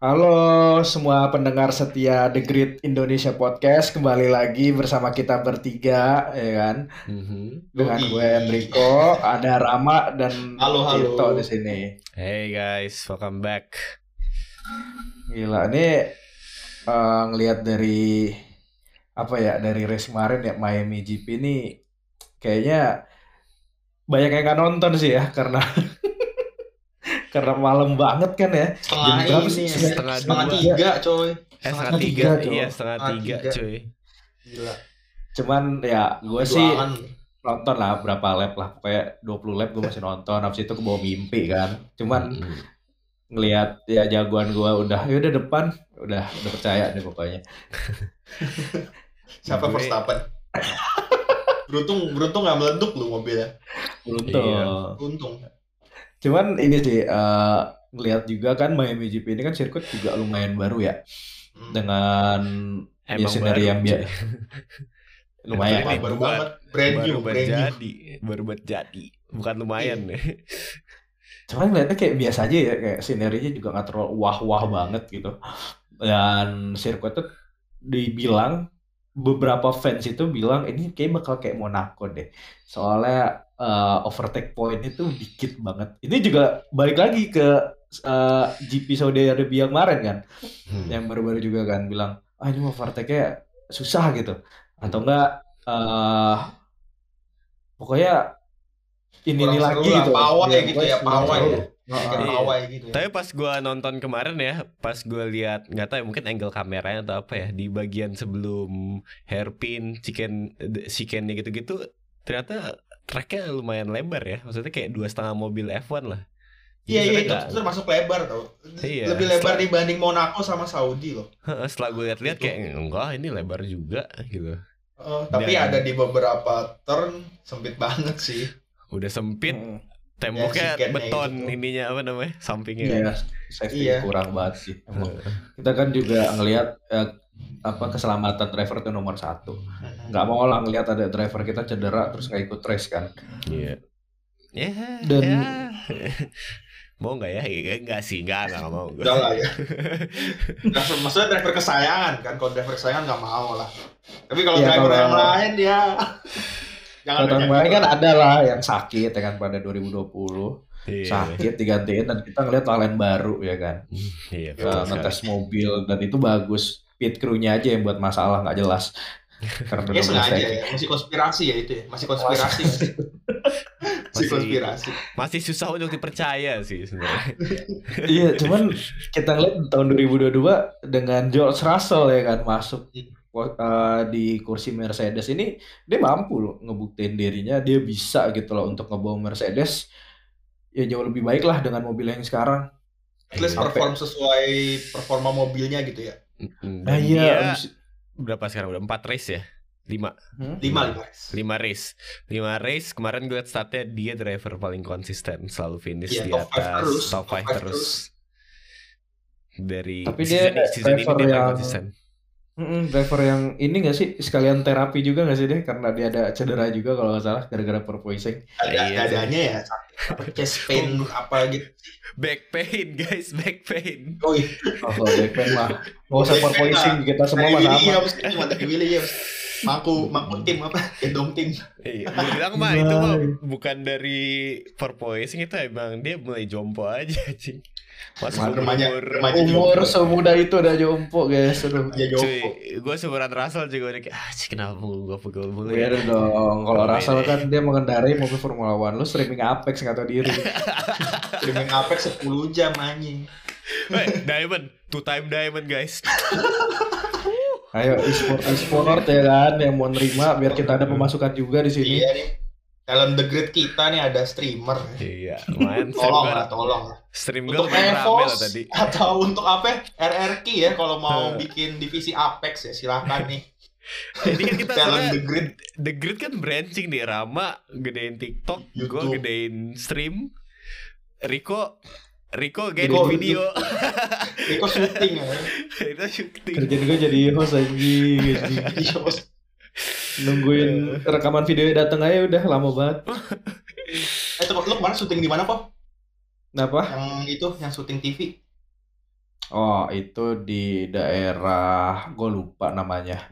Halo semua pendengar setia The Great Indonesia Podcast kembali lagi bersama kita bertiga ya kan Mhm. dengan gue Enrico ada Rama dan Halo, halo. Tito di sini Hey guys, welcome back. gila ini eh, ngelihat dari apa ya dari race kemarin ya Miami GP ini kayaknya banyak yang nggak nonton sih ya karena karena malam banget kan ya Setengah Jam berapa ini sih? ya. Setengah setengah dua. tiga coy. Eh, setengah Setengah tiga, tiga, iya setengah Setengah tiga, tiga. cuy. Gila. cuman ya gue sih nonton lah berapa lap lah pokoknya 20 lap gue masih nonton habis itu ke bawah mimpi kan cuman Mhm. ngelihat ya jagoan gue udah ya udah depan udah udah percaya deh pokoknya Siapa Gue- Verstappen? beruntung beruntung nggak meleduk lu mobilnya. beruntung Iya. Untung. Cuman ini sih eh, ngelihat juga kan Miami GP ini kan sirkuit juga lumayan baru ya Hmm. dengan ya Emang baru, yang biasa lumayan Ini baru buat- banget. Brand baru new, brand new. berjadi, baru berjadi. Bukan lumayan Iya. nih. cuman ngeliatnya kayak biasa aja ya kayak scenerinya juga nggak terlalu wah-wah banget gitu dan sirkuit tuh dibilang beberapa fans itu bilang ini kayak bakal kayak Monaco deh soalnya eh, overtake point itu dikit banget. Ini juga balik lagi ke eh, GP Saudi Arabia kemarin kan. Hmm. yang baru-baru juga kan bilang ah ini overtake-nya susah gitu. Atau enggak eh pokoknya ini Kurang ini lagi lah, gitu. pawai Ya, gitu ya, pawai ya. Pawai gitu ya. Tapi pas gua nonton kemarin ya, pas gua lihat nggak tahu ya, mungkin angle kameranya atau apa ya di bagian sebelum hairpin, chicken, chickennya gitu-gitu, ternyata tracknya lumayan lebar ya. Maksudnya kayak dua setengah mobil F1 lah. Iya iya itu termasuk lebar tau. Iya. Lebih lebar Setelah- dibanding Monaco sama Saudi loh. Heeh, Setelah gue lihat-lihat Gitu. kayak enggak ini lebar juga gitu. Eh, tapi Dan- ada di beberapa turn sempit banget sih. Udah sempit, Mm. temboknya chickennya beton itu. ininya apa namanya? Sampingnya. Iya, safety Iya. kurang banget sih. Emang. Kita kan juga ngelihat eh, apa keselamatan driver itu nomor satu. Nggak mau lah ngelihat ada driver kita cedera terus nggak ikut race kan. Iya. Ya, Dan- ya. mau nggak ya? Ya, Enggak sih, enggak, enggak mau. Udah lah ya. Driver, maksudnya driver kesayangan kan. Kalau driver kesayangan nggak mau lah. Tapi kalau Iya, driver kalau- yang lain dia jangan Kalau tahun kemarin gitu. kan ada lah yang sakit ya kan pada 2020 Iya. sakit digantiin dan kita ngeliat talent baru ya kan. Iya, Kita betul sekali. ngetes mobil dan itu bagus. Pit crew-nya aja yang buat masalah nggak jelas. Karena Ya sengaja ya, masih konspirasi ya itu ya, masih konspirasi. masih, konspirasi. Masih susah untuk dipercaya sih sebenarnya. Iya, cuman kita ngeliat tahun 2022 dengan George Russell ya kan masuk Hmm. uh, di kursi Mercedes ini dia mampu loh ngebuktiin dirinya dia bisa gitu loh untuk ngebawa Mercedes ya jauh lebih baik lah dengan mobil yang sekarang. At least perform sesuai performa mobilnya gitu ya. Mm, Ah Dan iya, dia abis- berapa sekarang? Udah 4 race ya? 5. Hmm? Lima lima. 5 race. 5 race kemarin gue liat statnya dia driver paling konsisten, selalu finish Iya, di top five atas terus, top top 5 five terus. Dari Tapi season, dia season ini driver dia yang- konsisten. Mm-mm, driver yang ini gak sih sekalian terapi juga gak sih deh karena dia ada cedera juga kalau nggak salah gara-gara porpoising. Ada Iya, adanya ya. Chest pain apa gitu. Back pain guys, back pain. Oh iya. Oh, kalau backpack mah nggak usah porpoising mah. kita semua mah sama. Williams, cuma dari Williams. Maku, maku tim apa? Gendong tim. Iya, gue bilang mah itu mah bukan dari porpoising itu emang dia mulai jompo aja sih. Mana umur, remaja- remaja Umur jompo. semuda itu udah jompo guys. Aduh. Ya Cuy, Joko. gue seumuran Russell juga udah kayak, ah kenapa gue pegel mulu ya? Dong. Kalau. Russell kan dia mengendarai mobil Formula One. Lu streaming Apex nggak tahu diri. Streaming Apex 10 jam anjing. Hey, diamond, two time diamond guys. Ayo e-sport e-sport ya kan yang mau nerima biar kita ada pemasukan juga di sini. Iya nih. Dalam the grid kita nih ada streamer. iya, lumayan. Tolong lah, tolong lah. stream gue Untuk Evos tadi. atau untuk apa? RRQ ya kalau mau bikin divisi Apex ya silakan nih. Ini kan kita Talent the grid. The Grid kan branching nih Rama gedein TikTok, gue gedein stream, Riko Riko gedein Riko- video, Riko syuting ya. itu syuting. Kerjaan gue jadi host anjing, anjing. Iya, bos. Nungguin rekaman videonya datang aja udah lama banget. Eh, coba lu kemarin syuting di mana kok? Kenapa? Yang itu, yang syuting TV. Oh, itu di daerah gue lupa namanya.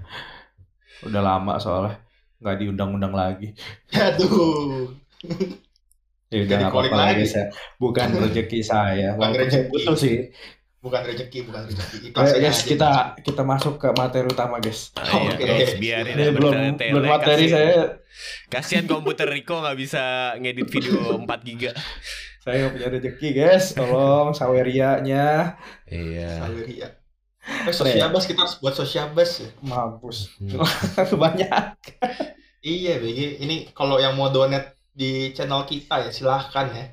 Udah lama soalnya nggak diundang-undang lagi. Aduh. Ya udah apa-apa lagi lagi. saya. Bukan rezeki saya. Bukan rezeki. butuh sih. Bukan rezeki, bukan rezeki. Ayo Ikhlasnya guys, aja. kita kita masuk ke materi utama guys. Ah, iya, Oke. guys, biarin Ini belum belum materi kasihan. saya. Kasihan komputer Rico nggak bisa ngedit video 4 giga. Saya nggak punya rezeki guys. Tolong sawerianya Iya. Saweria. Eh, sosiabas kita harus buat sosiabas ya. mampus. Hmm. Banyak. Iya, BG. Ini kalau yang mau donate di channel kita ya silahkan ya.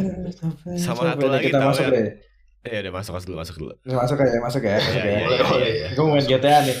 Sama satu lagi kita masuk deh. Ya udah masuk masuk dulu masuk dulu. Masuk ya, masuk ya, masuk Iya, ya. iya, Boleh, boleh ya. Gue main GTA nih.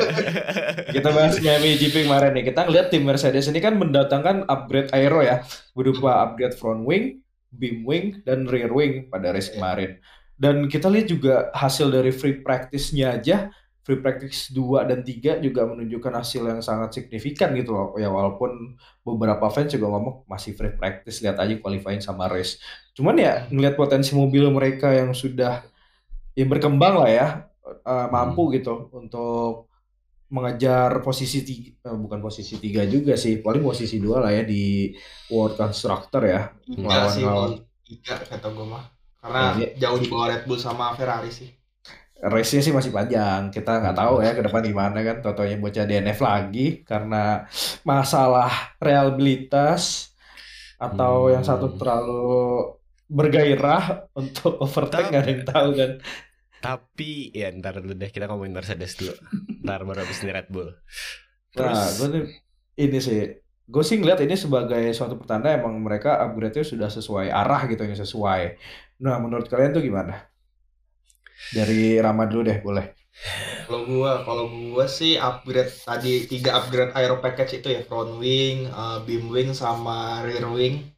kita bahas Miami GP kemarin nih. Kita ngeliat tim Mercedes ini kan mendatangkan upgrade aero ya, berupa upgrade front wing, beam wing, dan rear wing pada race Iya. kemarin. Dan kita lihat juga hasil dari free practice-nya aja, free practice 2 dan 3 juga menunjukkan hasil yang sangat signifikan gitu loh. Ya walaupun beberapa fans juga ngomong masih free practice, lihat aja qualifying sama race. Cuman ya ngelihat potensi mobil mereka yang sudah ya berkembang lah ya, eh, mampu gitu untuk mengejar posisi tiga, eh, bukan posisi tiga juga sih, paling posisi dua lah ya di World Constructor ya. Lawan- sih, lawan. tiga kata gue mah. Karena Iya. jauh di bawah Red Bull sama Ferrari sih. Race-nya sih masih panjang, kita nggak tahu ya ke depan gimana kan, totonya bocah DNF lagi karena masalah reliabilitas atau Hmm. yang satu terlalu bergairah untuk overtake nggak ada yang tahu kan. Tapi ya ntar dulu deh kita ngomongin Mercedes dulu. Ntar baru habis ini Red Bull. Nah, Terus gue nih ini sih, gue sih ngeliat ini sebagai suatu pertanda emang mereka upgrade-nya sudah sesuai arah gitu yang sesuai. Nah, menurut kalian tuh gimana? Dari Rama dulu deh, boleh. Kalau gua, kalau gua sih upgrade tadi tiga upgrade aero package itu ya front wing, eh, beam wing sama rear wing.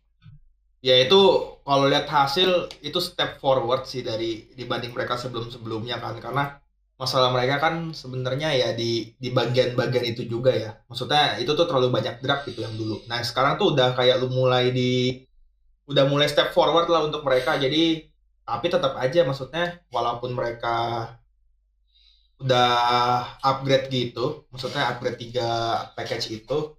Ya itu kalau lihat hasil itu step forward sih dari dibanding mereka sebelum-sebelumnya kan karena masalah mereka kan sebenarnya ya di di bagian-bagian itu juga ya. Maksudnya itu tuh terlalu banyak drag gitu yang dulu. Nah, sekarang tuh udah kayak lu mulai di udah mulai step forward lah untuk mereka. Jadi tapi tetap aja maksudnya walaupun mereka udah upgrade gitu, maksudnya upgrade tiga package itu,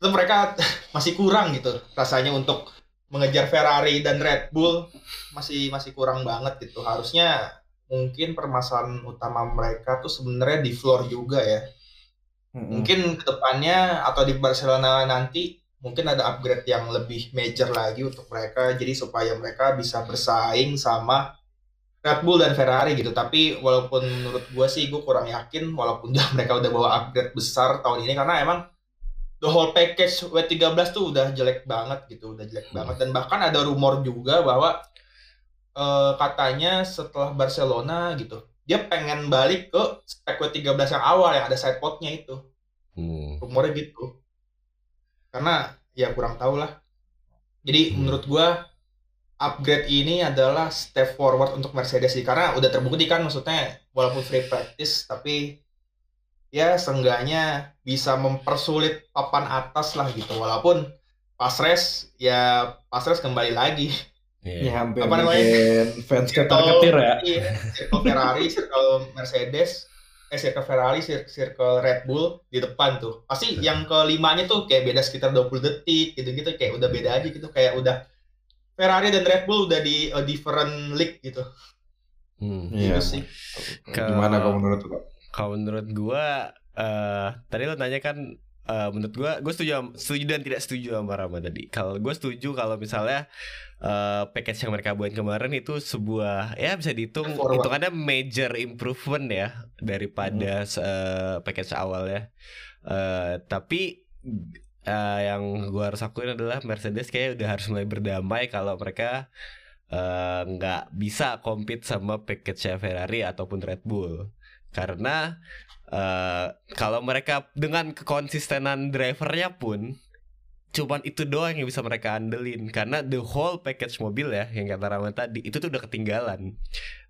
itu mereka masih kurang gitu rasanya untuk mengejar Ferrari dan Red Bull masih masih kurang banget gitu. Harusnya mungkin permasalahan utama mereka tuh sebenarnya di floor juga ya. Mm-mm. Mungkin ke depannya atau di Barcelona nanti mungkin ada upgrade yang lebih major lagi untuk mereka jadi supaya mereka bisa bersaing sama Red Bull dan Ferrari gitu tapi walaupun menurut gue sih gue kurang yakin walaupun udah mereka udah bawa upgrade besar tahun ini karena emang the whole package W13 tuh udah jelek banget gitu udah jelek Hmm. banget dan bahkan ada rumor juga bahwa eh, katanya setelah Barcelona gitu dia pengen balik ke spek W13 yang awal yang ada sidepodnya itu Hmm. rumornya gitu karena ya kurang tahu lah jadi Hmm. menurut gua upgrade ini adalah step forward untuk Mercedes sih karena udah terbukti kan maksudnya walaupun free practice tapi ya seenggaknya bisa mempersulit papan atas lah gitu walaupun pas race ya pas race kembali lagi Iya. Ini hampir Apa namanya? bikin fans ketar-ketir ya. iya circle Ferrari circle Mercedes eh circle Ferrari cir- circle Red Bull di depan tuh pasti yang kelimanya tuh kayak beda sekitar 20 detik gitu-gitu kayak udah beda aja gitu kayak udah Ferrari dan Red Bull udah di a different league gitu Hmm. Iya. Gitu sih Ke- Gimana kalau menurut lo? Kalau menurut gua eh tadi lo nanya kan eh, menurut gua gue setuju setuju dan tidak setuju sama Rama tadi. Kalau gue setuju kalau misalnya eh, package yang mereka buat kemarin itu sebuah ya bisa dihitung Forward. hitungannya major improvement ya daripada eh, package awal ya. Eh, tapi eh, yang gua harus akuin adalah Mercedes kayak udah harus mulai berdamai kalau mereka nggak bisa compete sama package Ferrari ataupun Red Bull karena eh, kalau mereka dengan kekonsistenan drivernya pun cuman itu doang yang bisa mereka andelin karena the whole package mobil ya yang kata Rama tadi itu tuh udah ketinggalan.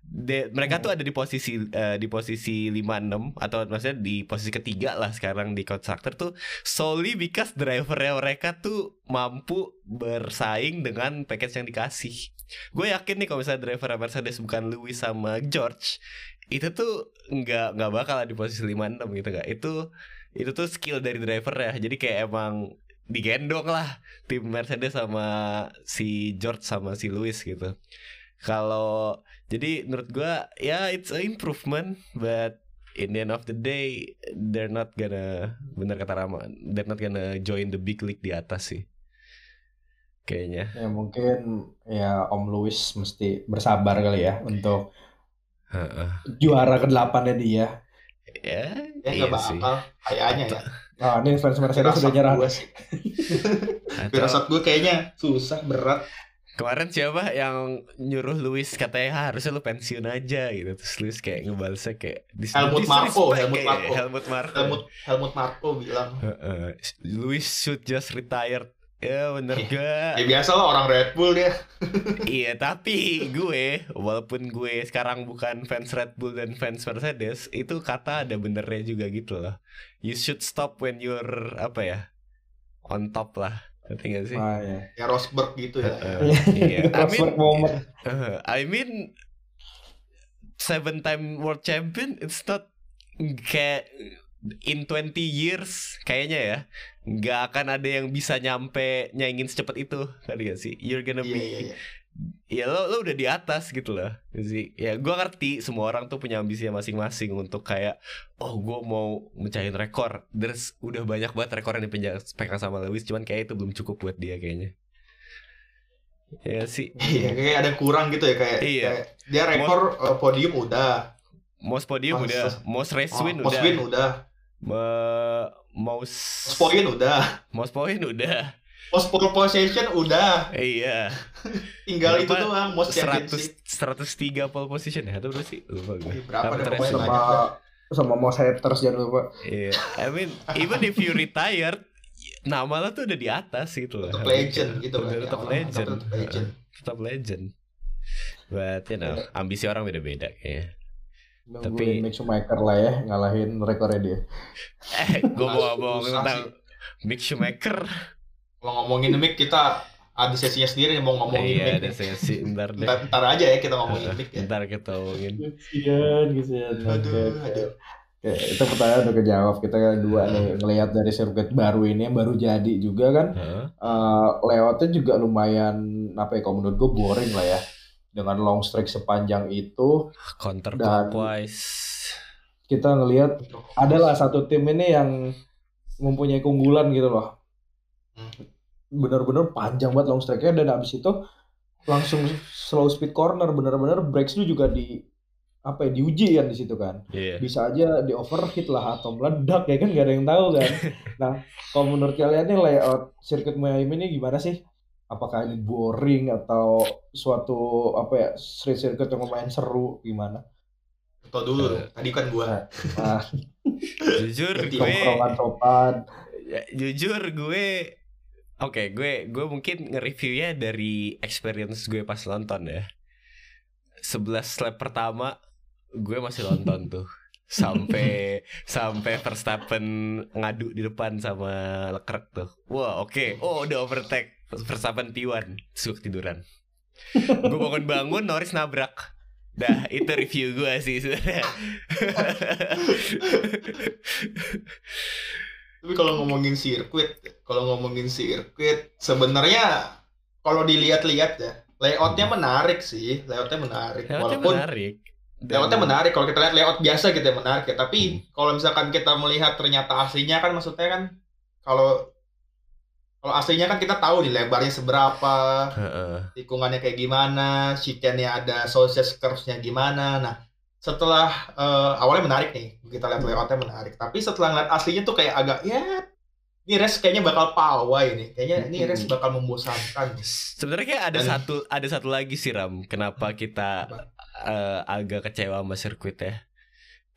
De- mereka tuh ada di posisi eh, di posisi 56 atau maksudnya di posisi ketiga lah sekarang di constructor tuh solely because drivernya mereka tuh mampu bersaing dengan package yang dikasih. gue yakin nih kalau misalnya driver Mercedes bukan Lewis sama George itu tuh nggak nggak bakal di posisi 56 gitu nggak itu itu tuh skill dari driver ya jadi kayak emang digendong lah tim Mercedes sama si George sama si Lewis gitu kalau jadi menurut gua ya it's a improvement but in the end of the day they're not gonna bener kata Rama they're not gonna join the big league di atas sih kayaknya Ya mungkin ya Om Louis mesti bersabar kali ya untuk Heeh. juara ke-8 dia. ya Ya iya nggak sih bakal kayaknya ya. Oh, ini fans Mercedes sudah nyerah. gue sih. Atau- Firasat gue kayaknya susah berat. Kemarin siapa yang nyuruh Luis katanya "Ah, harusnya lu pensiun aja gitu Terus Luis kayak ngebalesnya kayak Helmut Marko, disrespect Helmut kayak Marko. Helmut Marko Helmut Helmut Marko bilang Heeh. Luis should just retired Ya bener gak? ya biasa lah orang Red Bull dia. iya tapi gue Walaupun gue sekarang bukan fans Red Bull dan fans Mercedes Itu kata ada benernya juga gitu loh You should stop when you're Apa ya On top lah Ngerti gak sih? Ah, ya. Ya Rosberg gitu ya. Heeh, iya. I mean, Rosberg moment. Uh, I mean seven time world champion it's not kayak in 20 years kayaknya ya nggak akan ada yang bisa nyampe nyaingin secepat itu. Tadi gak sih? You're gonna Iya be iya iya. ya lo lo udah di atas gitu loh. Sih? Ya gua ngerti semua orang tuh punya ambisinya masing-masing untuk kayak oh gua mau mecahin rekor. Terus udah banyak banget rekor yang dipegang sama Lewis cuman kayak itu belum cukup buat dia kayaknya. Ya sih? Iya kayak ada kurang gitu ya kayak, Iya. kayak dia rekor eh, podium udah. Most podium Most- udah, most race Oh, win most udah, win udah. Me- most Most point udah. most point udah. Most pole position udah. Iya, Tinggal itu Berapa? doang most championship. 100 103 pole position ya atau berapa sih? Lupa gue. Berapa Sama sama Mos haters jangan lupa. Iya, I mean even if you retired, nama lo tuh udah di atas gitu loh. Tetap legend gitu kan. tetap Orang legend. Tetap legend. Tetap legend. But you know, ambisi orang beda-beda kayaknya. Nungguin Tapi- Mick Schumacher lah ya ngalahin rekornya dia. Eh, gue ngomong sih. tentang Mick Schumacher. Kalau ngomongin mic kita ada sesinya sendiri mau ngomongin Iya, mic. ada sesi ntar deh. Ntar, ntar aja ya kita ngomongin mic ya. Ntar kita ngomongin. Kesian, kesian. Aduh, aduh. Oke, itu pertanyaan udah kejawab. Kita kan dua nih ngelihat dari sirkuit baru ini yang baru jadi juga kan. Hah? eh layoutnya juga lumayan apa ya kalau menurut gue boring lah ya dengan long strike sepanjang itu. Counter Dan- clockwise. kita ngelihat adalah satu tim ini yang mempunyai keunggulan gitu loh. Hmm. bener-bener panjang banget long strike-nya dan abis itu langsung slow speed corner. Bener-bener brakes itu juga di apa ya diuji kan di situ kan. Iya. bisa aja di overheat lah atau meledak ya kan? Gak ada yang tahu kan. Nah kalau menurut kalian nih layout sirkuit Miami ini gimana sih apakah ini boring atau suatu apa ya street circuit yang lumayan seru gimana? Tau dulu, tadi kan gua. nah jujur Ganti gue sopan. Ya, jujur gue oke gue gue mungkin nge-reviewnya dari experience gue pas nonton ya. 11 lap pertama gue masih nonton tuh. Sampai sampai Verstappen ngadu di depan sama Leclerc tuh. Wah oke. Oh udah overtake Verstappen P1 suka tiduran gue bangun bangun Norris nabrak dah itu review gue sih sebenarnya Tapi kalau ngomongin sirkuit, kalau ngomongin sirkuit, sebenarnya kalau dilihat-lihat ya, layoutnya menarik sih, layoutnya menarik. Layoutnya Walaupun menarik Dan- layoutnya menarik, kalau kita lihat layout biasa gitu ya menarik ya. Hmm. Tapi kalau misalkan kita melihat ternyata aslinya kan, maksudnya kan kalau kalau aslinya kan kita tahu nih lebarnya seberapa, Heeh. tikungannya kayak gimana, chicane-nya ada sausage curves-nya gimana. Nah, setelah eh, awalnya menarik nih, kita lihat layoutnya menarik. Tapi setelah ngeliat aslinya tuh kayak agak ya, ini race kayaknya bakal pawai nih. Kayaknya ini race bakal membosankan. Sebenarnya kayak ada Dan- satu ada satu lagi sih Ram, kenapa kita Apa? eh, agak kecewa sama sirkuit ya?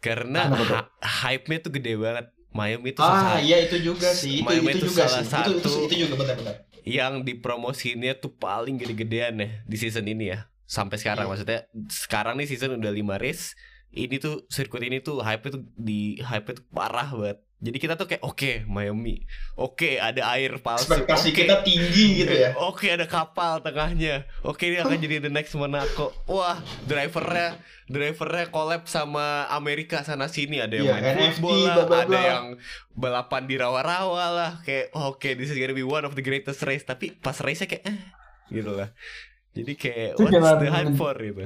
Karena Kenapa tuh? ha- hype-nya tuh gede banget. Miami itu Ah, salah iya itu juga sih. Itu, Miami itu itu juga salah sih. Itu, itu, satu- itu juga benar-benar. yang dipromosiinnya tuh paling gede-gedean ya di season ini ya. Sampai sekarang Iya. maksudnya sekarang nih season udah 5 race. Ini tuh sirkuit ini tuh hype tuh di hype tuh parah banget Jadi kita tuh kayak oke Miami, oke ada air palsu, Ekspektasi oke. kita tinggi gitu ya. Oke ada kapal tengahnya. Oke ini akan jadi the next Monaco. Wah drivernya drivernya collab sama Amerika sana sini. Ada yang Iya, main NFT, football lah, bla, bla, ada bla. yang balapan di rawa-rawa lah. Kayak oke this is gonna be one of the greatest race. Tapi pas race-nya kayak eh, gitu lah. Jadi kayak Itu what's jangan- the hype for gitu.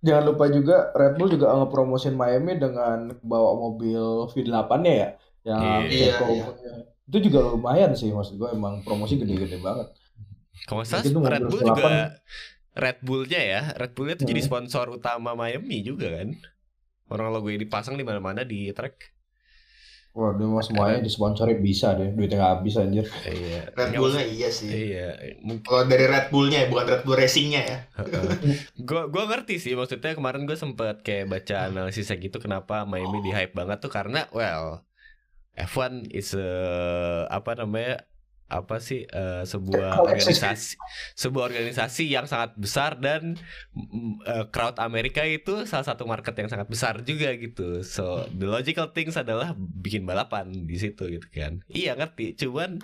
Jangan lupa juga Red Bull juga ngepromosin Miami dengan bawa mobil V8-nya ya. Yang Iya, Eco- iya. Itu juga lumayan sih maksud gue emang promosi gede-gede banget. Kalau salah Red Bull V8. juga Red Bullnya ya, Red Bullnya tuh jadi Hmm. sponsor utama Miami juga kan. Orang logo yang dipasang di mana-mana di track. Wah, dia mah semuanya disponsori bisa deh. Duitnya nggak habis anjir. Iya. Red Bullnya iya sih. Iya, mungkin Kalau dari Red Bullnya ya, bukan Red Bull Racingnya ya. gue gua ngerti sih maksudnya kemarin gue sempet kayak baca analisisnya gitu kenapa Miami di hype banget tuh karena well F1 is a, apa namanya apa sih eh, sebuah organisasi sebuah organisasi yang sangat besar dan eh, crowd Amerika itu salah satu market yang sangat besar juga gitu so the logical things adalah bikin balapan di situ gitu kan iya ngerti cuman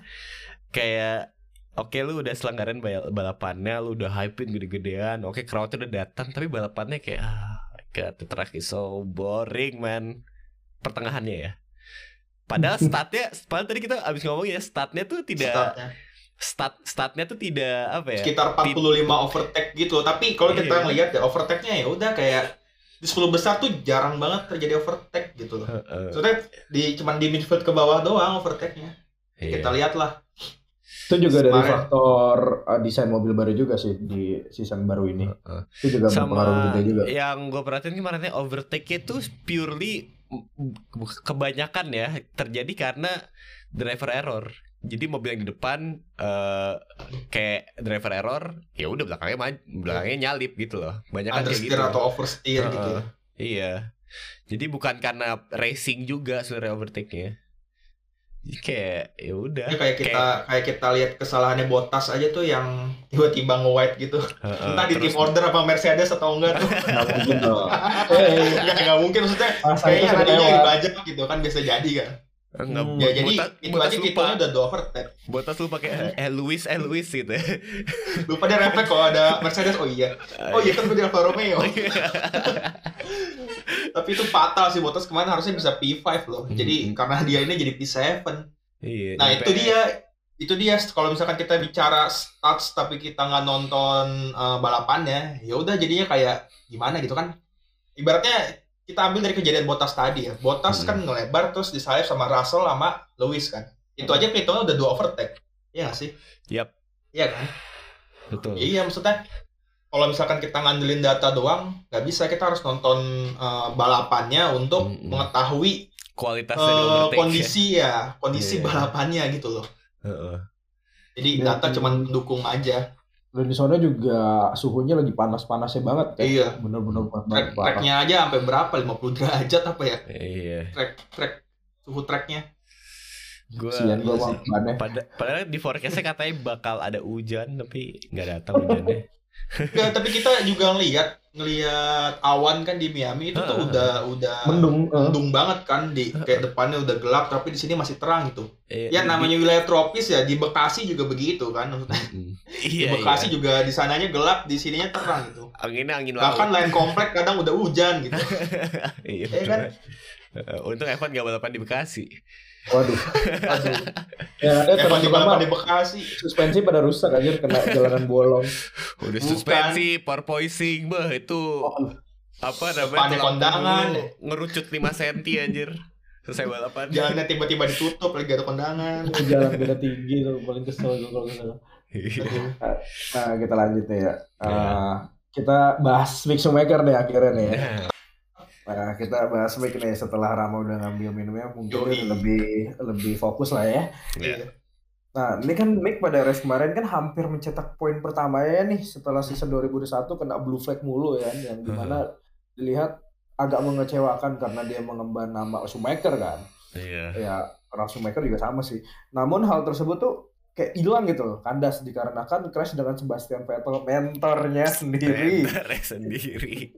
kayak Oke lu udah selenggaran bal- balapannya, lu udah hypein gede-gedean, oke crowdnya udah datang, tapi balapannya kayak ah, god, the track is so boring man. Pertengahannya ya. Padahal statnya, padahal tadi kita abis ngomong ya statnya tuh tidak Startnya. stat statnya tuh tidak apa ya? Sekitar 45 overtake gitu. Tapi kalau kita Iya. ngelihat ya overtake-nya ya udah kayak di 10 besar tuh jarang banget terjadi overtake gitu loh. Maksudnya di cuman di midfield ke bawah doang overtake-nya. iya. Kita lihat lah. Itu juga dari Kemarin. faktor uh, desain mobil baru juga sih di season baru ini. Heeh. Itu juga berpengaruh sama gede juga. yang gue perhatiin kemarinnya overtake itu purely kebanyakan ya terjadi karena driver error. Jadi mobil yang di depan eh kayak driver error ya udah belakangnya maju, belakangnya nyalip gitu loh. Banyak kan kayak gitu. atau oversteer gitu ya. Iya. Jadi bukan karena racing juga sebenarnya overtake-nya kayak ya udah Ya, kayak kita kayak kita lihat kesalahannya Bottas aja tuh yang tiba-tiba nge-white gitu. Heeh, Entah di terus- tim order apa Mercedes atau enggak tuh. Nggak mungkin dong. Ya nggak mungkin maksudnya masa kayaknya tadinya dibajak gitu kan bisa jadi kan. Enggak, Hmm. Ya jadi Botas- itu Botas aja lupa. hitungnya udah dua overtake. Botas lupa kayak eh Luis eh Luis gitu Lupa dia refleks kalau ada Mercedes oh iya. Oh iya kan gue di Alfa Romeo. Tapi itu fatal sih Bottas kemarin harusnya bisa P5 loh. Jadi Hmm. karena dia ini jadi P7. Iya, Nah itu dia itu dia kalau misalkan kita bicara stats tapi kita nggak nonton eh, balapannya ya udah jadinya kayak gimana gitu kan ibaratnya kita ambil dari kejadian Bottas tadi ya Bottas Hmm. kan ngelebar terus disalip sama Russell sama Lewis kan itu aja hitungnya udah dua overtake Iya nggak sih Yap. iya kan Betul. iya maksudnya kalau misalkan kita ngandelin data doang nggak bisa kita harus nonton eh, balapannya untuk Mm-mm. mengetahui Kualitasnya eh, di overtake. kondisi ya kondisi Iya. balapannya gitu loh Heeh. jadi Iya, data iya. cuman pendukung aja Dan di sana juga suhunya lagi panas-panasnya banget ya. Iya. Bener-bener panas track banget. tracknya aja sampai berapa 50 derajat apa ya Iya. track track suhu tracknya Gua Kasian gua iya sih. Pada, padahal di forecastnya katanya bakal ada hujan tapi nggak datang hujannya. Nggak, tapi kita juga ngelihat ngelihat awan kan di Miami itu tuh Heeh. udah udah Mendung. eh. mendung banget kan di kayak depannya udah gelap tapi di sini masih terang gitu Iya, ya di- namanya wilayah tropis ya di Bekasi juga begitu kan maksudnya Mm. di Iya, Bekasi iya. juga di sananya gelap di sininya terang gitu Anginnya angin bahkan laut. lain komplek kadang udah hujan gitu iya, Iya kan? Eh, Untung Evan gak balapan di Bekasi. Waduh. aduh Ya, eh, Evan di balapan di Bekasi suspensi pada rusak aja kena jalanan bolong. Udah suspensi, porpoising, bah itu Oh, apa namanya? Tulang kondangan. ngerucut 5 cm anjir. Selesai balapan. jalannya tiba-tiba ditutup lagi ada kondangan jalan beda tinggi tuh paling kesel gue kalau kesel. Iya. Nah, kita lanjut nih ya. Uh, kita bahas Mick Schumacher nih akhirnya nih ya. Nah, kita bahas Mick nih setelah Rama udah ngambil minumnya mungkin Yoi. lebih lebih fokus lah ya. ya. Nah, ini kan Mick pada race kemarin kan hampir mencetak poin pertamanya nih setelah season 2021 kena blue flag mulu ya, yang di mana dilihat agak mengecewakan karena dia mengemban nama Schumacher kan. Iya. Ya, orang Schumacher juga sama sih. Namun hal tersebut tuh kayak hilang gitu loh, kandas dikarenakan crash dengan Sebastian Vettel mentornya sendiri. Bentar sendiri.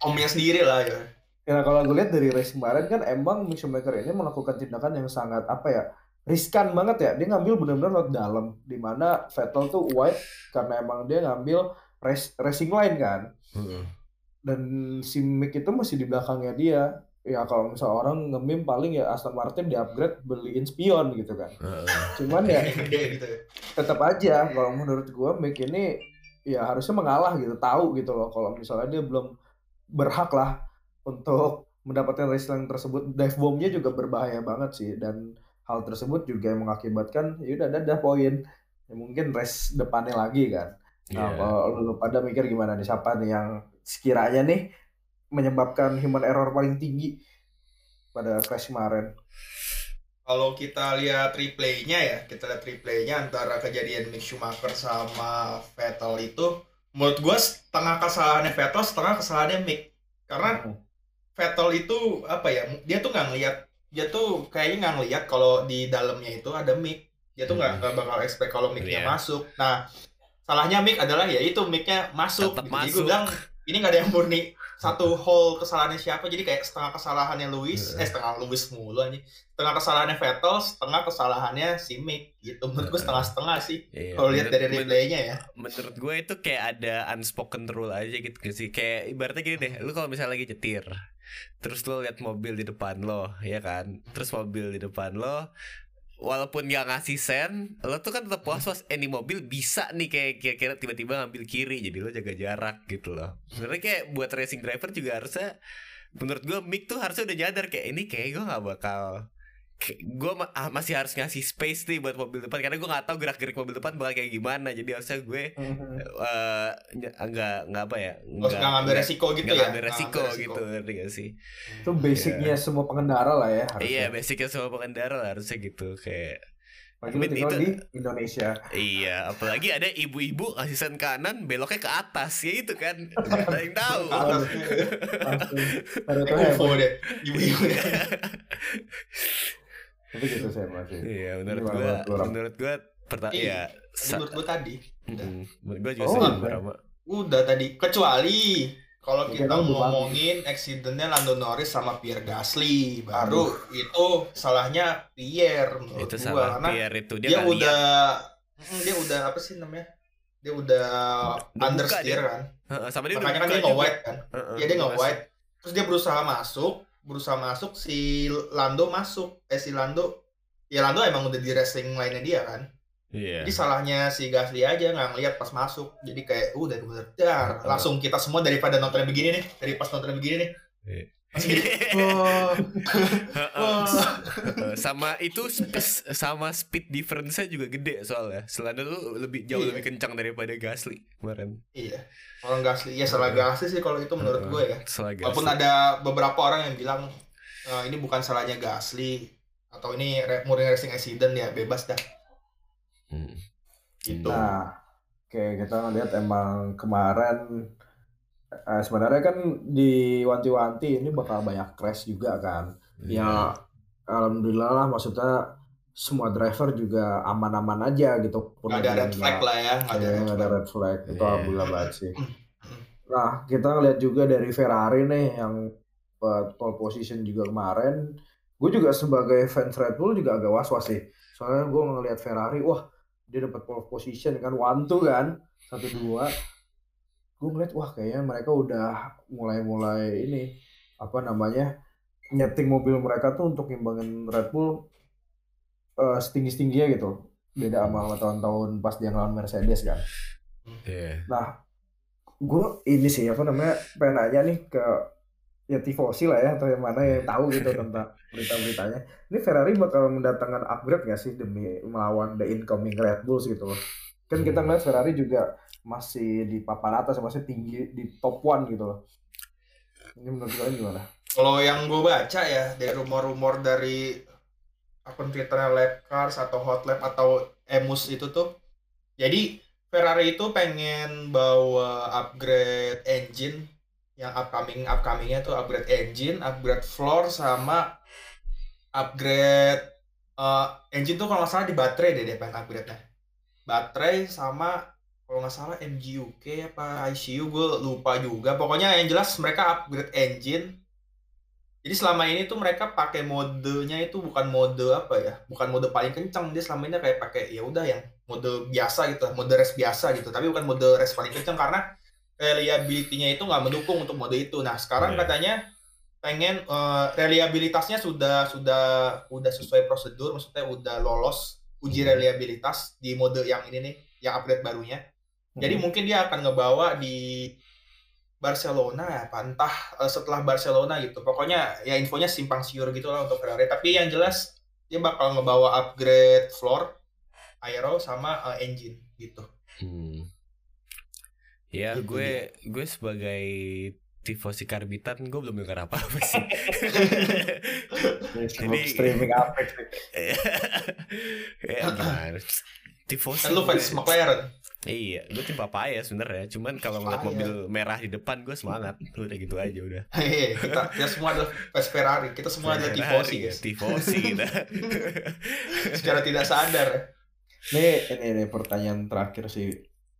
omnya sendiri lah ya Ya kalau gue lihat dari race kemarin kan emang Mick Schumacher ini melakukan tindakan yang sangat apa ya riskan banget ya. Dia ngambil benar-benar lewat dalam, di mana Vettel tuh wide karena emang dia ngambil race, racing line kan. Dan si Mick itu masih di belakangnya dia. Ya kalau misal orang ngemim paling ya Aston Martin di upgrade beliin spion gitu kan. Cuman ya gitu ya. tetap aja kalau menurut gua Mick ini ya harusnya mengalah gitu tahu gitu loh kalau misalnya dia belum berhak lah untuk mendapatkan race line tersebut dive bombnya juga berbahaya banget sih dan hal tersebut juga yang mengakibatkan ya udah ada poin ya, mungkin race depannya lagi kan nah Iya. kalau lu pada mikir gimana nih siapa nih yang sekiranya nih menyebabkan human error paling tinggi pada crash kemarin Kalau kita lihat replaynya ya, kita lihat replaynya antara kejadian Mick Schumacher sama Vettel itu, menurut gue setengah kesalahannya Vettel, setengah kesalahannya Mick. Karena Hmm. Vettel itu apa ya? Dia tuh nggak ngeliat, dia tuh kayaknya nggak ngeliat kalau di dalamnya itu ada Mick. Dia tuh nggak nggak bakal expect kalau Micknya Iya. masuk. Nah, salahnya Mick adalah ya itu Micknya masuk. Tetap gitu. Jadi masuk. gue bilang ini nggak ada yang murni satu hole kesalahannya siapa. Jadi kayak setengah kesalahannya Lewis, Iya. eh setengah Lewis mulu aja. Setengah kesalahannya Vettel, setengah kesalahannya si Mick gitu. Menurut gue setengah-setengah sih. Iya, Kalau lihat dari replaynya ya. menurut gue itu kayak ada unspoken rule aja gitu sih kayak ibaratnya gini deh lu kalau misalnya lagi nyetir terus lo lihat mobil di depan lo ya kan? Terus mobil di depan lo walaupun nggak ngasih sen lo tuh kan tetap was was eh nih mobil bisa nih kayak kira-kira tiba-tiba ngambil kiri jadi lo jaga jarak gitu loh. Sebenarnya kayak buat racing driver juga harusnya menurut gue Mick tuh harusnya udah nyadar kayak ini kayak gue nggak bakal gue masih harus ngasih space nih buat mobil depan karena gue nggak tahu gerak gerik mobil depan bakal kayak gimana. Jadi harusnya gue eh ny- nggak nggak apa ya nggak ngambil resiko gitu nggak ya. ngambil Nggak resiko ngambil gitu ngerti gak sih? Itu basicnya semua pengendara lah ya harusnya. Iya basicnya semua pengendara lah harusnya gitu kayak Apalagi tinggal itu- di Indonesia. Iya apalagi ada ibu-ibu ngasih sen kanan beloknya ke atas ya itu kan nggak ada yang tahu. Atas. ya, deh. Ibu-ibu. Deh. tapi gitu saya masih iya menurut gua menurut gua pertama Iya. ya Menurut gue tadi. Menurut gua juga Oh, sama Udah tadi. Kecuali kalau kita kan ngomongin accidentnya Lando Norris sama Pierre Gasly. Baru itu salahnya Pierre menurut itu gua. salah Karena Pierre itu dia, dia, nggak udah dia udah apa sih namanya? Dia udah Udah understeer buka kan. Heeh, sama dia Makanya udah kan buka dia juga. nge-wide kan. Iya dia udah nge-wide. Terus dia berusaha masuk, berusaha masuk si Lando masuk. Eh si Lando ya Lando emang udah di wrestling line-nya dia kan. Iya. Jadi salahnya si Gasly aja nggak ngeliat pas masuk. Jadi kayak uh udah bener dar. Heeh. Langsung kita semua daripada nontonnya begini nih, dari pas nontonnya begini nih. Iya. Heeh, sama itu sama speed difference-nya juga gede soalnya. Selanda tuh lebih jauh Iya. lebih kencang daripada Gasly kemarin. Iya. Orang Gasly, ya salah Gasly sih kalau itu menurut Heeh, gue ya. Salah Gasly. Walaupun ada beberapa orang yang bilang "Eh, ini bukan salahnya Gasly atau ini murni racing accident ya bebas dah. Hmm. Gitu. Nah, oke kita ngeliat emang kemarin eh, sebenarnya kan diwanti-wanti ini bakal banyak crash juga kan. Iya. Ya alhamdulillah lah maksudnya semua driver juga aman-aman aja gitu. Pun Nggak ada red flag lah ya, nggak ada Iya, red ada flag. red flag. Itu Iya. alhamdulillah banget sih. Nah, kita ngeliat juga dari Ferrari nih yang eh, pole position juga kemarin. Gue juga sebagai fans Red Bull juga agak was-was sih. Soalnya gue ngeliat Ferrari, wah dia dapat pole position kan, one two kan, satu dua. Gue ngeliat, wah kayaknya mereka udah mulai-mulai ini apa namanya nyeting mobil mereka tuh untuk ngimbangin Red Bull eh, setinggi-tingginya gitu. Beda sama tahun-tahun pas dia ngelawan Mercedes kan. Iya. Nah, gue ini sih apa namanya pengen nanya nih ke ya tifosi lah ya atau yang mana yang tahu gitu tentang berita-beritanya. Ini Ferrari bakal mendatangkan upgrade gak sih demi melawan the incoming Red Bulls gitu loh. Kan kita ngeliat Ferrari juga masih di papan atas, masih tinggi di top one gitu loh. Ini menurut kalian gimana? Kalau yang gue baca ya dari rumor-rumor dari akun Twitternya Lab Cars atau Hot Lab atau Emus itu tuh, jadi Ferrari itu pengen bawa upgrade engine yang upcoming upcomingnya tuh upgrade engine, upgrade floor sama upgrade eh, engine tuh kalau nggak salah di baterai deh dia pengen upgrade-nya. Baterai sama kalau nggak salah MGUK apa ICU gue lupa juga. Pokoknya yang jelas mereka upgrade engine Jadi selama ini tuh mereka pakai modenya itu bukan mode apa ya, bukan mode paling kencang. Dia selama ini kayak pakai ya udah yang mode biasa gitu, mode rest biasa gitu. Tapi bukan mode rest paling kencang karena reliability-nya itu nggak mendukung untuk mode itu. Nah sekarang Iya. katanya pengen eh, reliabilitasnya sudah sudah udah sesuai prosedur, maksudnya udah lolos uji Hmm. reliabilitas di mode yang ini nih, yang upgrade barunya. Jadi Hmm. mungkin dia akan ngebawa di Barcelona ya, apa entah eh, setelah Barcelona gitu. Pokoknya ya infonya simpang siur gitu lah untuk Ferrari. Tapi yang jelas dia bakal ngebawa upgrade floor, aero sama eh, engine gitu. Hmm. Ya, Itu gue gue sebagai tifosi karbitan gue belum dengar apa-apa sih. Ya, sebelum Jadi- streaming Apex nih. ya? Tifosi. Kan lu fans McLaren. Iya, gue tim papaya sebenarnya. Cuman kalau ngeliat Papaya. mobil merah di depan gue semangat. Udah gitu aja udah. Hehe, kita kita semua adalah Ferrari. Kita semua adalah tifosi ya, guys. Tifosi kita. Secara tidak sadar. Nih, ini, ini pertanyaan terakhir sih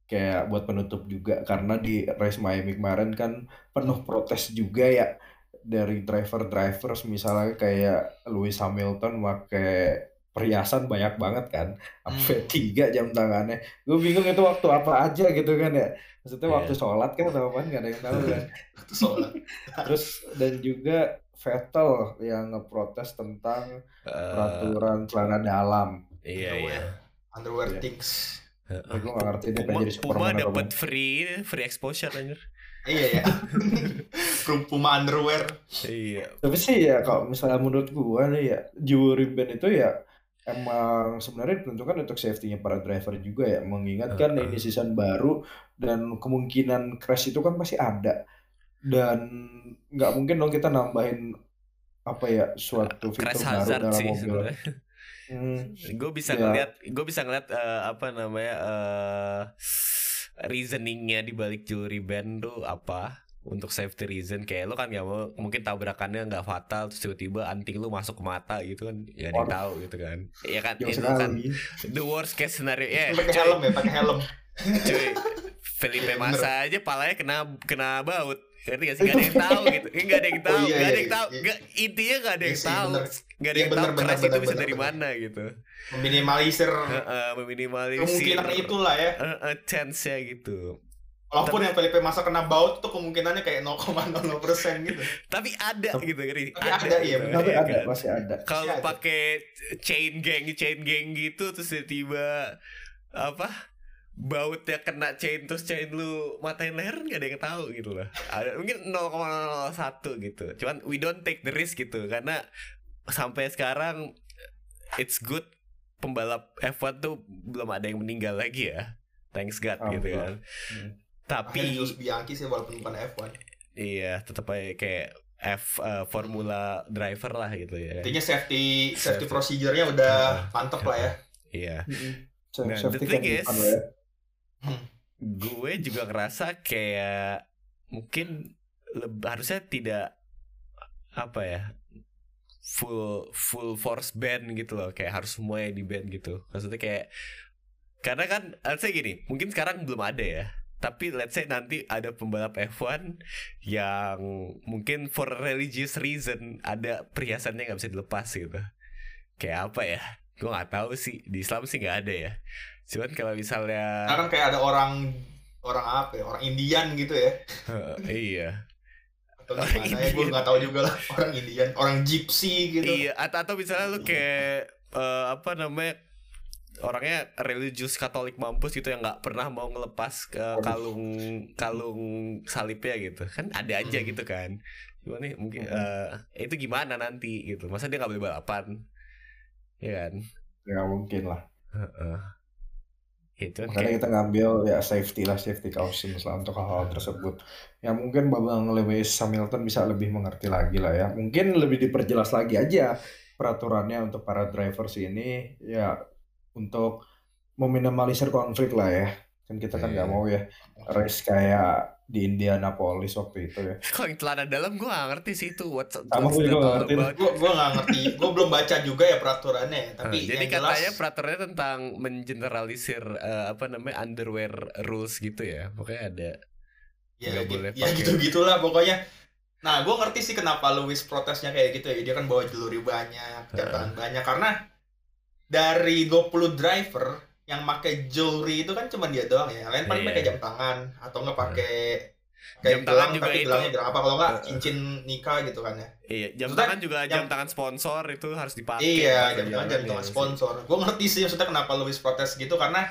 kayak buat penutup juga karena di race Miami kemarin kan penuh protes juga ya dari driver-drivers misalnya kayak Lewis Hamilton pakai perhiasan banyak banget kan sampai Hmm. tiga jam tangannya gue bingung itu waktu apa aja gitu kan ya maksudnya Iya. waktu sholat kan atau apa nggak ada yang tahu kan Itu soalnya. terus dan juga Vettel yang ngeprotes tentang Eh, peraturan celana dalam iya iya. Underwear. Underwear Iya. things. gue gak ngerti dia pengen Puma, jadi Puma dapat apa. free free exposure anjir. Iya ya. Puma underwear. Iya. Tapi sih ya kalau misalnya menurut gua nih ya juri band itu ya emang sebenarnya diperuntukkan untuk safety-nya para driver juga ya mengingatkan Heeh. ini season baru dan kemungkinan crash itu kan pasti ada dan nggak mungkin dong kita nambahin apa ya suatu fitur Crash baru hazard dalam sih mobil. Hmm, gue bisa Ya. ngeliat gue bisa ngeliat eh, apa namanya eh reasoningnya di balik jewelry band tuh apa untuk safety reason kayak lu kan nggak mau mungkin tabrakannya nggak fatal terus tiba-tiba anting lu masuk ke mata gitu kan ya ada yang Waduh. tahu gitu kan ya kan jauh itu kan sekali. the worst case scenario ya pakai cuy, helm ya, pakai helm. cuy Felipe Iya, Massa aja palanya kena kena baut ngerti gak sih gak ada yang tahu gitu nggak ada yang tahu Oh, iya, nggak ada iya, yang tahu iya. nggak intinya nggak ada Iya yang tahu bener. nggak ada Iya, yang bener, tahu bener, keras itu bener, bisa bener, dari bener. mana gitu Meminimalisir Heeh, meminimalisir kemungkinan itulah ya. Eh, eh, chance-nya gitu. Walaupun Tapi- yang Felipe Massa kena baut tuh kemungkinannya kayak 0,00% gitu. Tapi ada gitu, Ri. Tapi ada, iya, gitu. Tapi ya ada kan? masih ada. Kalau Masih ada. pakai chain gang, chain gang gitu terus tiba-tiba apa? Bautnya kena chain terus chain lu matain leher nggak ada yang tahu gitu loh. Ada mungkin 0,01 gitu. Cuman we don't take the risk gitu karena sampai sekarang it's good pembalap F1 tuh belum ada yang meninggal lagi ya. Thanks God gitu Alhamdulillah. kan. Hmm. Tapi Jules Bianchi sih walaupun bukan F1. Iya, tetap aja kayak F uh, Formula driver lah gitu ya. Intinya safety Safety. safety procedure-nya udah mantep lah ya. Iya. So, Nah, safety the kan thing di is- ya. Gue juga ngerasa kayak mungkin leb- harusnya tidak apa ya full full force band gitu loh kayak harus semuanya di band gitu maksudnya kayak karena kan harusnya gini mungkin sekarang belum ada ya tapi let's say nanti ada pembalap F1 yang mungkin for religious reason ada perhiasannya nggak bisa dilepas gitu. Kayak apa ya? Gue nggak tahu sih. Di Islam sih nggak ada ya. Cuman kalau misalnya kan kayak ada orang orang apa ya, orang Indian gitu ya. iya. Atau Orang gimana ya, gue nggak tahu juga lah. Orang Indian, orang Gypsy gitu. Iya, atau, atau misalnya lu kayak eh, apa namanya orangnya religius Katolik mampus gitu yang nggak pernah mau ngelepas ke kalung kalung salibnya gitu kan ada aja Hmm. gitu kan gimana nih mungkin Hmm. eh, itu gimana nanti gitu masa dia nggak boleh balapan ya kan Ya mungkin lah. Heeh. itu kan Makanya kayak kita ngambil ya safety lah, safety caution lah untuk hal-hal tersebut. Ya mungkin Babang Lewis Hamilton bisa lebih mengerti lagi lah ya. Mungkin lebih diperjelas lagi aja peraturannya untuk para drivers ini ya untuk meminimalisir konflik lah ya. Kan kita kan nggak Iya. mau ya race kayak di Indianapolis waktu itu ya. kalau yang celana dalam gue gak ngerti sih itu what's, Sama gue juga ngerti. Gue gue nggak ngerti. Gue belum baca juga ya peraturannya. ya. Tapi jadi yang jelas, katanya peraturannya tentang mengeneralisir eh, apa namanya underwear rules gitu ya. Pokoknya ada ya, nggak gitu, boleh ya pakai. gitu gitulah pokoknya. Nah, gue ngerti sih kenapa Lewis protesnya kayak gitu ya. Dia kan bawa jewelry banyak, jam tangan banyak. Karena dari 20 driver yang pakai jewelry itu kan cuma dia doang ya. Lain paling Iya. pakai jam tangan atau nggak pakai Jam kayak tangan gelang juga tapi gelangnya gelang apa kalau nggak cincin nikah gitu kan ya. Iya, jam Maksudnya tangan juga jam tangan sponsor itu harus dipakai. Iya, Kalau jam tangan jam tangan sponsor. Gue ngerti sih maksudnya kenapa Lewis protes gitu karena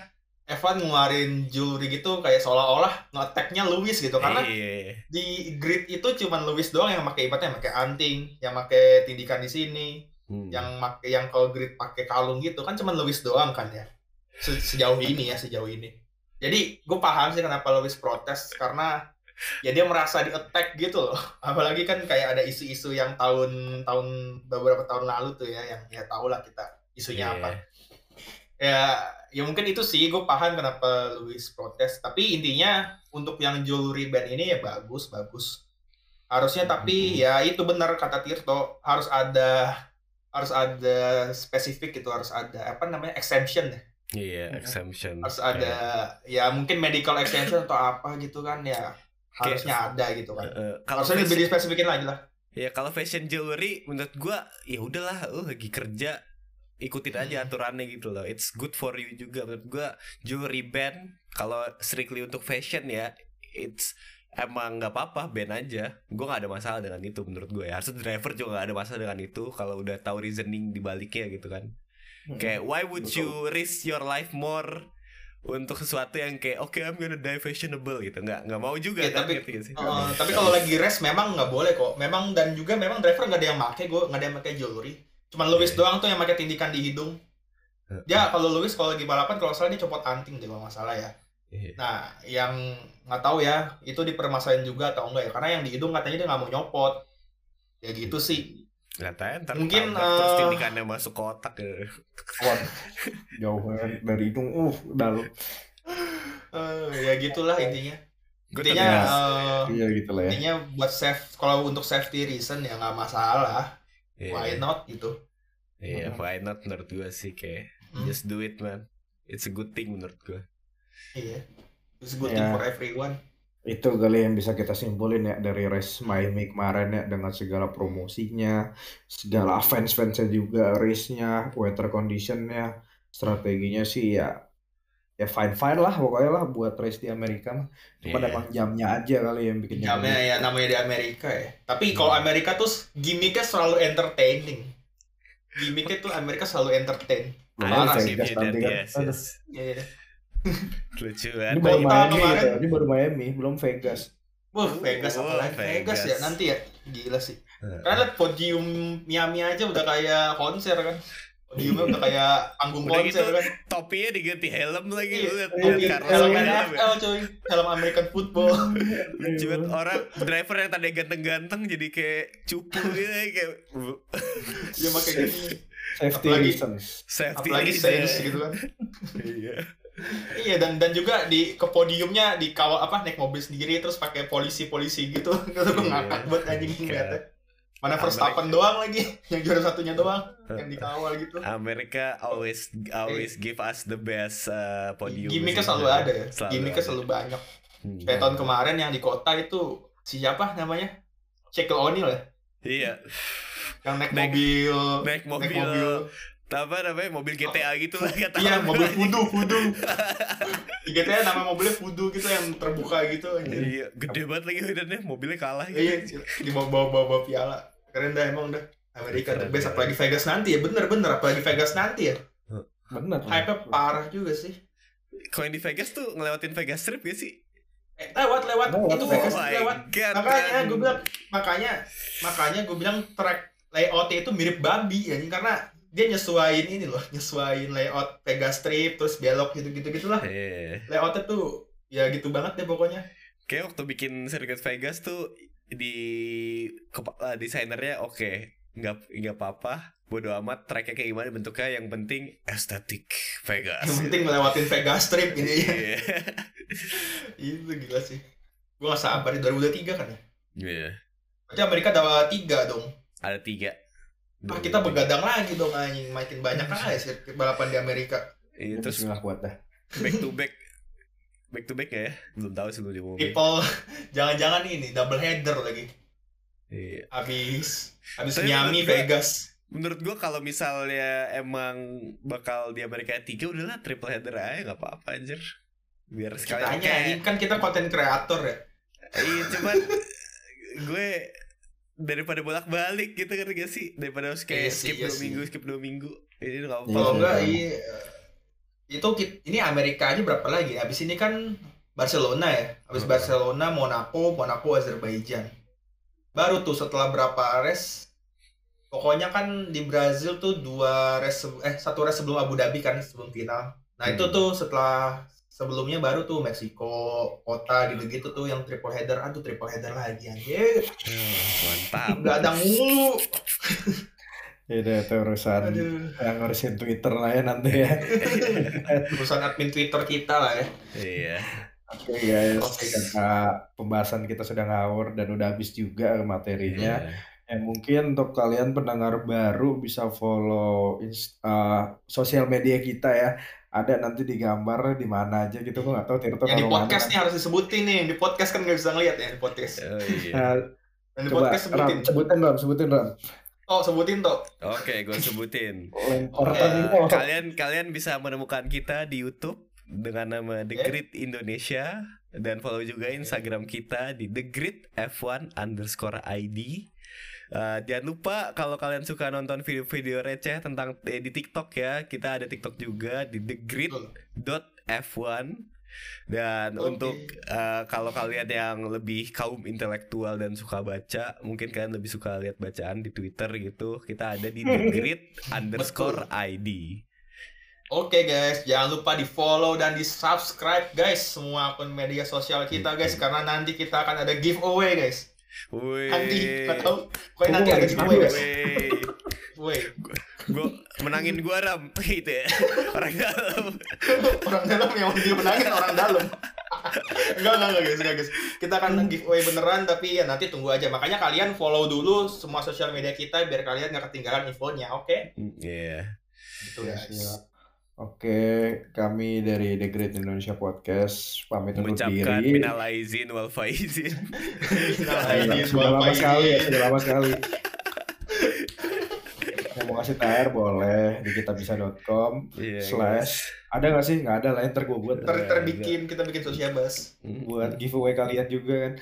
Evan ngeluarin jewelry gitu kayak seolah-olah nge-attack-nya Lewis gitu karena Iya. di grid itu cuman Lewis doang yang pakai ibaratnya yang pakai anting, yang pakai tindikan di sini, Hmm. yang pakai yang kalau grid pakai kalung gitu kan cuman Lewis doang kan ya. Se- Sejauh ini ya, sejauh ini. Jadi gue paham sih kenapa Lewis protes karena ya dia merasa di attack gitu loh. Apalagi kan kayak ada isu-isu yang tahun tahun beberapa tahun lalu tuh ya yang ya tau lah kita isunya Iya. apa. Ya ya mungkin itu sih gue paham kenapa Lewis protes. Tapi intinya untuk yang jewelry band ini ya bagus bagus. Harusnya tapi Mhm. ya itu benar kata Tirto harus ada harus ada spesifik gitu harus ada apa namanya exemption ya Iya, exemption. harus ada ya mungkin medical exemption atau apa gitu kan ya harusnya ada gitu kan Kayak, eh, kalau harusnya lebih fashion, dispesifikin lagi lah ya kalau fashion jewelry menurut gua ya udahlah lu lagi kerja ikutin aja Hmm. aturannya gitu loh. It's good for you juga menurut gua jewelry band kalau strictly untuk fashion ya it's emang nggak apa-apa band aja. Gue nggak ada masalah dengan itu menurut gue ya. Harusnya driver juga nggak ada masalah dengan itu kalau udah tahu reasoning dibaliknya gitu kan. Kayak why would Betul. you risk your life more untuk sesuatu yang kayak oke I'm gonna die fashionable gitu. Nggak nggak mau juga Ya, kan tapi- nggak sih? Eh, tapi kalau lagi rest memang nggak boleh kok. Memang dan juga memang driver nggak ada yang make gue nggak ada yang pakai jewelry. Cuman Lewis Iya. doang tuh yang pakai tindikan di hidung. Dia kalau Lewis kalau lagi balapan kalau salah dia copot anting deh kalau nggak salah ya. Iya. Nah yang nggak tahu ya itu dipermasalahin juga atau enggak ya karena yang di hidung katanya dia nggak mau nyopot ya gitu sih tahu ya, ntar Mungkin, tabrak terus eh, tindikannya masuk ke otak ya. Wah, jauh dari hidung. Uh, dalam. Eh, ya gitulah intinya intinya eh, Iya gitu lah ya. intinya buat safe kalau untuk safety reason ya nggak masalah Iya. why not gitu Iya, why not menurut gue sih kayak Hmm. just do it man. It's a good thing menurut gue. Iya it's a good Ya. for everyone Itu kali yang bisa kita simpulin ya dari race Miami kemarin ya dengan segala promosinya, segala fans-fansnya juga, race-nya, weather condition-nya, strateginya sih ya ya fine-fine lah pokoknya lah buat race di Amerika mah. Cuma Iya. emang jamnya aja kali yang bikin jamnya ya namanya di Amerika ya tapi kalau Hmm. Amerika tuh gimmicknya selalu entertaining gimmicknya tuh Amerika selalu entertain Parah lagi sih, nanti kan. yes, yes. Iya. Lucu Ini kan. baru Miami gitu. Ini baru Miami, belum Vegas. Wah, Vegas Oh, apalagi Vegas. Vegas. ya nanti ya gila sih. Karena liat podium Miami aja udah kayak konser kan. Podiumnya udah kayak panggung Udah konser gitu, kan. Topinya diganti helm lagi Iya, iya, helm helm ya. NFL coy, helm American football. Lucu banget orang driver yang tadi ganteng-ganteng jadi kayak cupu gitu kayak Dia pakai gini. Safety Apalagi- reasons. safety Apalagi reason. Saints gitu kan. Iya. Iya dan dan juga di ke podiumnya dikawal apa naik mobil sendiri terus pakai polisi-polisi gitu. Itu gue Iya. ngakak buat anjing Kayak- ngeliatnya. Mana. Verstappen doang lagi yang juara satunya doang yang dikawal gitu. Amerika always always give us the best uh, podium. Gimiknya sih. selalu ada ya. Selalu Gimiknya ada. selalu banyak. Hmm. Kayak tahun kemarin yang di kota itu siapa namanya? Shaquille O'Neal ya? Iya. Yang naik, Naik- mobil, naik mobil. Apa namanya mobil GTA gitu lah kata Iya, mobil fudu, fudu. Di GTA nama mobilnya fudu gitu yang terbuka gitu anjir. Iya, gede banget lagi badannya, mobilnya kalah gitu. Iya, di bawa bawa bawa piala. Keren dah emang dah. Amerika the best apalagi Vegas nanti ya bener bener apalagi Vegas nanti ya Bener. hype parah juga sih Kalau yang di Vegas tuh ngelewatin Vegas Strip gak sih? eh, lewat lewat Lewat, itu Oh Vegas my lewat God, makanya gue bilang makanya makanya gue bilang track layoutnya itu mirip babi ya karena dia nyesuaiin ini loh nyesuaiin layout Vegas Strip terus belok gitu gitu gitulah Iya. layoutnya tuh ya gitu banget deh pokoknya Kayak waktu bikin sirkuit Vegas tuh di kepa- eh, desainernya oke, nggak nggak apa-apa, bodo amat tracknya kayak gimana bentuknya yang penting estetik Vegas. yang penting ngelewatin Vegas Strip ini ya Iya. itu gila sih gue gak sabar di 2023 kan ya Iya. berarti Amerika ada tiga dong Ada tiga. Ah, kita begadang lagi dong anjing makin banyak aja sirkuit balapan di Amerika. Iya, terus Bismillah kuat dah. back to back back to back ya belum tahu sih belum diumumin People jangan-jangan ini double header lagi. Iya. Habis habis Tapi Miami menurut gua- Vegas. Menurut gua kalau misalnya emang bakal di Amerika tiga udahlah triple header aja nggak apa-apa anjir. Biar Kitanya ini kan kita konten kreator ya. Iya cuman gue daripada bolak-balik gitu kan gak sih daripada harus kayak Iya sih, skip iya dua sih. minggu skip dua minggu ini nggak apa-apa. Iya Kalau enggak kan. iya itu ini Amerika aja berapa lagi? Habis ini kan Barcelona ya. Habis Hmm. Barcelona, Monaco, Monaco, Azerbaijan. Baru tuh setelah berapa race Pokoknya kan di Brazil tuh dua race se- eh satu race sebelum Abu Dhabi kan sebelum final. Nah, itu Hmm. tuh setelah sebelumnya baru tuh Meksiko, kota gitu-gitu tuh yang triple header. Aduh, triple header lagi anjir. Hmm, mantap. Udah ada mulu. Ya udah itu urusan Aduh. yang ngurusin Twitter lah ya nanti ya. Urusan admin Twitter kita lah ya. iya. Oke guys, Oke. karena pembahasan kita sudah ngawur dan udah habis juga materinya. Iya. Ya mungkin untuk kalian pendengar baru bisa follow uh, sosial media kita ya. Ada nanti di gambar di mana aja gitu. Gue nggak tahu Tirto Yang di kalau podcast mana. nih harus disebutin nih. Di podcast kan nggak bisa ngeliat ya di podcast. Oh, iya. Nah, Dan di coba podcast Ram, sebutin. sebutin Ram, sebutin Ram. Oh, sebutin toh. Oke, gue sebutin. Kok. kalian kalian bisa menemukan kita di YouTube dengan nama The. Grid Indonesia dan follow juga Instagram kita di The Grid F1 underscore ID. Uh, jangan lupa kalau kalian suka nonton video-video receh tentang eh, di TikTok ya, kita ada TikTok juga di The Grid Betul. dot F1 dan Oke. untuk uh, kalau kalian yang lebih kaum intelektual dan suka baca mungkin kalian lebih suka lihat bacaan di Twitter gitu. Kita ada di The Grid underscore ID Oke guys, jangan lupa di follow dan di subscribe guys semua akun media sosial kita guys. Karena nanti kita akan ada giveaway guys. Wih, Nanti nggak tahu, pokoknya Oh, nanti ada giveaway guys. Wih, Giveaway. gue menangin gua ram gitu ya orang dalam. orang dalam yang dia menangin orang dalam. enggak, enggak, enggak guys, enggak guys. Kita akan giveaway beneran tapi ya nanti tunggu aja. Makanya kalian follow dulu semua sosial media kita biar kalian nggak ketinggalan infonya, oke? Iya. Gitu Ya, guys. Oke, kami dari The Great Indonesia Podcast pamit undur Mengucapkan diri. minal aizin wal faizin. Nah, Sudah, lama sekali, ya, sudah lama sekali. Yang mau kasih TR boleh di kitabisa.com Iya, slash ada nggak sih? Nggak ada lah, ntar gue buat Ter terbikin kita bikin sosiabas. guys. buat giveaway kalian juga kan.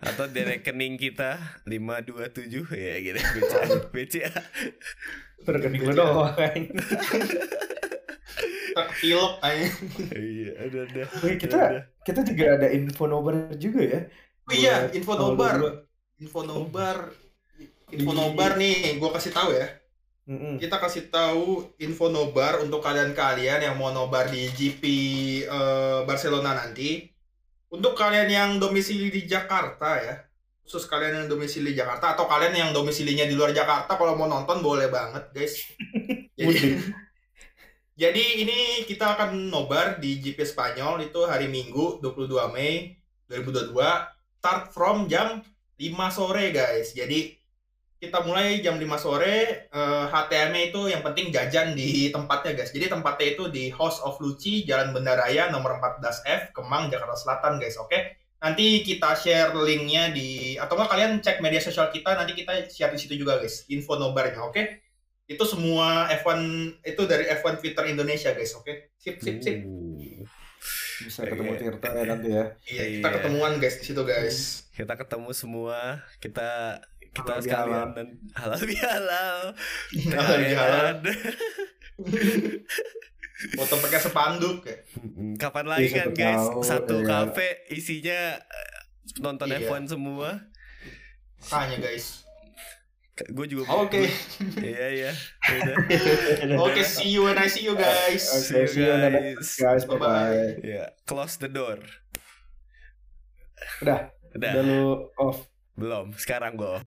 atau di rekening kita 527 ya gitu BCA BCA Terkening lu doang Pilok aja. iya ada ada kita kita juga ada info nobar juga ya. Oh iya, info nobar. 22. Info nobar. Info nobar nih, gua kasih tahu ya. Mm-mm. Kita kasih tahu info nobar untuk kalian-kalian yang mau nobar di GP eh, Barcelona nanti. Untuk kalian yang domisili di Jakarta ya. Khusus kalian yang domisili Jakarta atau kalian yang domisilinya di luar Jakarta kalau mau nonton boleh banget, guys. Jadi. Jadi ini kita akan nobar di GP Spanyol itu hari Minggu 22 Mei 2022 start from jam 5 sore guys. Jadi kita mulai jam 5 sore eh, HTM itu yang penting jajan di tempatnya guys. Jadi tempatnya itu di House of Luci Jalan Bendaraya nomor 14F Kemang Jakarta Selatan guys. Oke. Nanti kita share linknya di atau enggak kalian cek media sosial kita nanti kita share di situ juga guys. Info nobarnya oke itu semua F1 itu dari F1 Twitter Indonesia guys oke sip sip sip Uh, Bisa ketemu Iya. Tirta ya nanti ya. iya kita Iya. ketemuan guys di situ guys kita ketemu semua kita kita Halal sekalian bihalal. dan halal bihalal Halal bihalal. Foto pakai sepanduk ya kapan lagi Iya, kan siapa guys tahu, satu iya. kafe isinya eh, nonton Iya. F1 semua makanya guys gue juga oke iya iya Udah. oke see you and I see you guys Oke, see you guys. guys. Bye bye. ya close the door Udah. udah Udah lu off. belum sekarang gue